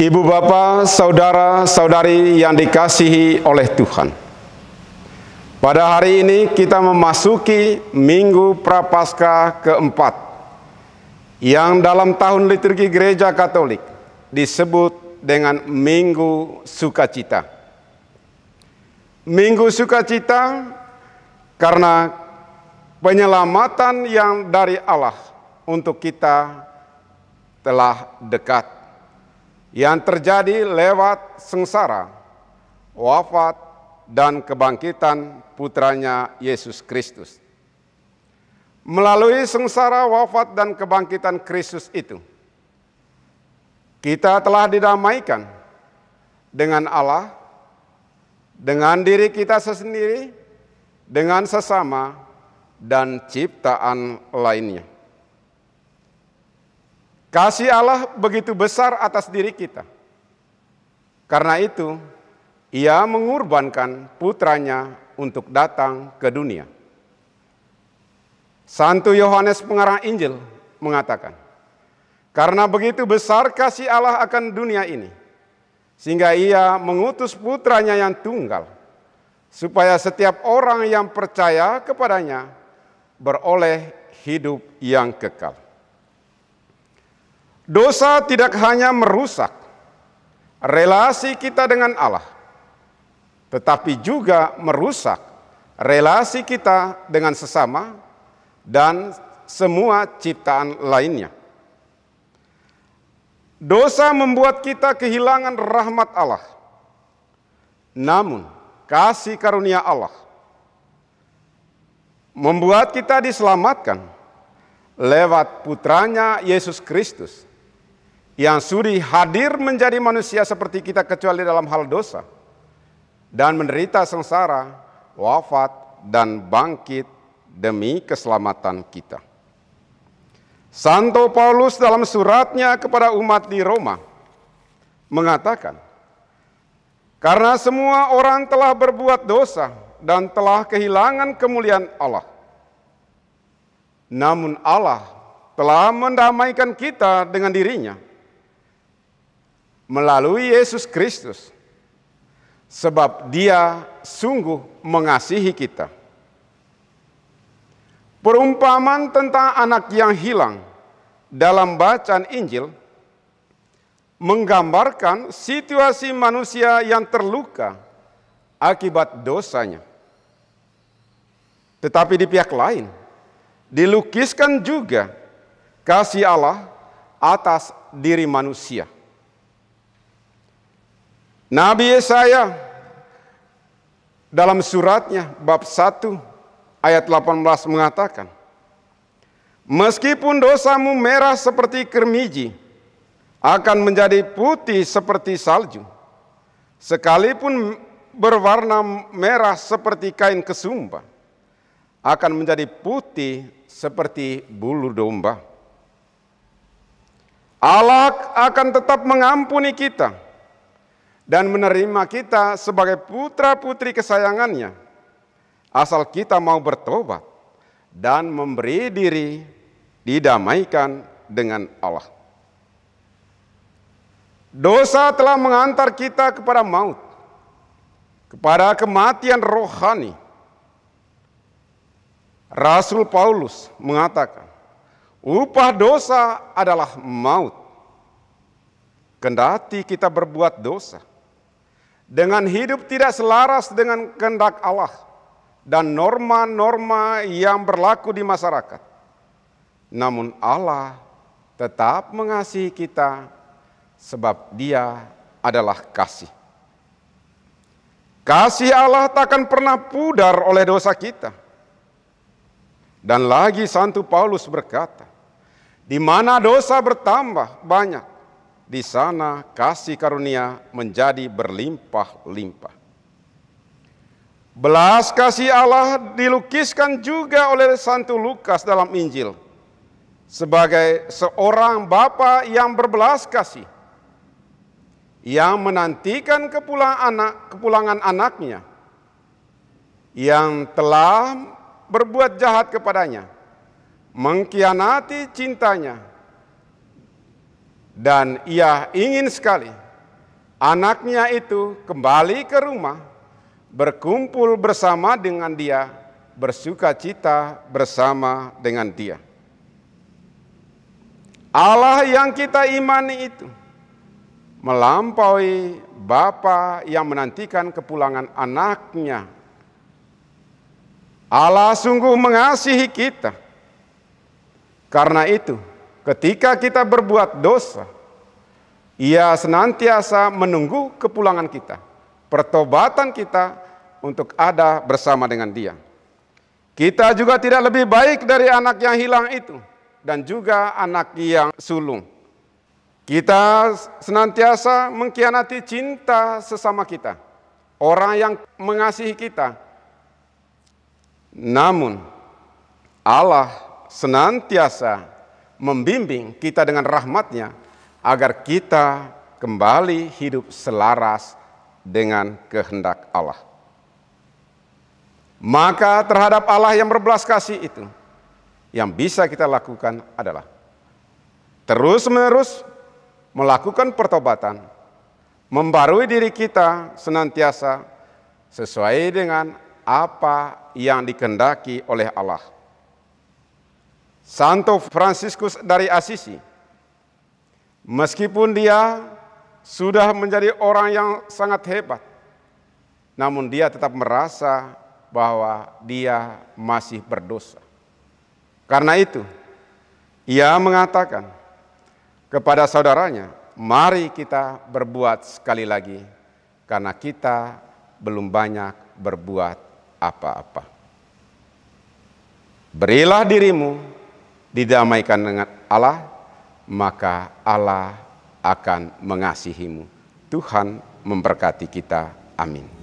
Ibu bapak, saudara-saudari yang dikasihi oleh Tuhan. Pada hari ini kita memasuki Minggu Prapaskah keempat yang dalam tahun liturgi Gereja Katolik disebut dengan Minggu Sukacita. Minggu Sukacita karena penyelamatan yang dari Allah untuk kita telah dekat yang terjadi lewat sengsara, wafat, dan kebangkitan putranya Yesus Kristus. Melalui sengsara, wafat, dan kebangkitan Kristus itu, kita telah didamaikan dengan Allah, dengan diri kita sendiri, dengan sesama, dan ciptaan lainnya. Kasih Allah begitu besar atas diri kita. Karena itu, ia mengorbankan putranya untuk datang ke dunia. Santo Yohanes pengarang Injil mengatakan, karena begitu besar kasih Allah akan dunia ini, sehingga ia mengutus putranya yang tunggal, supaya setiap orang yang percaya kepadanya beroleh hidup yang kekal. Dosa tidak hanya merusak relasi kita dengan Allah, tetapi juga merusak relasi kita dengan sesama dan semua ciptaan lainnya. Dosa membuat kita kehilangan rahmat Allah. Namun, kasih karunia Allah membuat kita diselamatkan lewat putranya Yesus Kristus yang sudi hadir menjadi manusia seperti kita kecuali dalam hal dosa dan menderita sengsara, wafat dan bangkit demi keselamatan kita. Santo Paulus dalam suratnya kepada umat di Roma mengatakan, karena semua orang telah berbuat dosa dan telah kehilangan kemuliaan Allah. Namun Allah telah mendamaikan kita dengan dirinya melalui Yesus Kristus, sebab Dia sungguh mengasihi kita. Perumpamaan tentang anak yang hilang dalam bacaan Injil menggambarkan situasi manusia yang terluka akibat dosanya. Tetapi di pihak lain, dilukiskan juga kasih Allah atas diri manusia. Nabi Yesaya dalam suratnya bab 1 ayat 18 mengatakan, Meskipun dosamu merah seperti kermiji, akan menjadi putih seperti salju. Sekalipun berwarna merah seperti kain kesumba, akan menjadi putih seperti bulu domba. Allah akan tetap mengampuni kita dan menerima kita sebagai putra-putri kesayangannya, asal kita mau bertobat dan memberi diri didamaikan dengan Allah. Dosa telah mengantar kita kepada maut, kepada kematian rohani. Rasul Paulus mengatakan, upah dosa adalah maut. Kendati kita berbuat dosa, dengan hidup tidak selaras dengan kehendak Allah dan norma-norma yang berlaku di masyarakat. Namun Allah tetap mengasihi kita sebab dia adalah kasih. Kasih Allah takkan pernah pudar oleh dosa kita. Dan lagi Santo Paulus berkata, di mana dosa bertambah banyak, di sana kasih karunia menjadi berlimpah-limpah. Belas kasih Allah dilukiskan juga oleh Santo Lukas dalam Injil. Sebagai seorang bapa yang berbelas kasih. Yang menantikan kepulangan anak kepulangan anaknya. Yang telah berbuat jahat kepadanya, mengkhianati cintanya, dan ia ingin sekali anaknya itu kembali ke rumah, berkumpul bersama dengan dia, bersuka cita bersama dengan dia. Allah yang kita imani itu melampaui Bapa yang menantikan kepulangan anaknya. Allah sungguh mengasihi kita. Karena itu, ketika kita berbuat dosa, ia senantiasa menunggu kepulangan kita, pertobatan kita untuk ada bersama dengan Dia. Kita juga tidak lebih baik dari anak yang hilang itu dan juga anak yang sulung. Kita senantiasa mengkhianati cinta sesama kita, orang yang mengasihi kita. Namun, Allah senantiasa membimbing kita dengan rahmatnya agar kita kembali hidup selaras dengan kehendak Allah. Maka terhadap Allah yang berbelas kasih itu, yang bisa kita lakukan adalah terus-menerus melakukan pertobatan, membarui diri kita senantiasa sesuai dengan apa yang dikendaki oleh Allah. Santo Fransiskus dari Assisi, meskipun dia sudah menjadi orang yang sangat hebat, namun dia tetap merasa bahwa dia masih berdosa. Karena itu, ia mengatakan, kepada saudaranya, mari kita berbuat sekali lagi karena kita belum banyak berbuat apa-apa. Berilah dirimu didamaikan dengan Allah, maka Allah akan mengasihimu. Tuhan memberkati kita. Amin.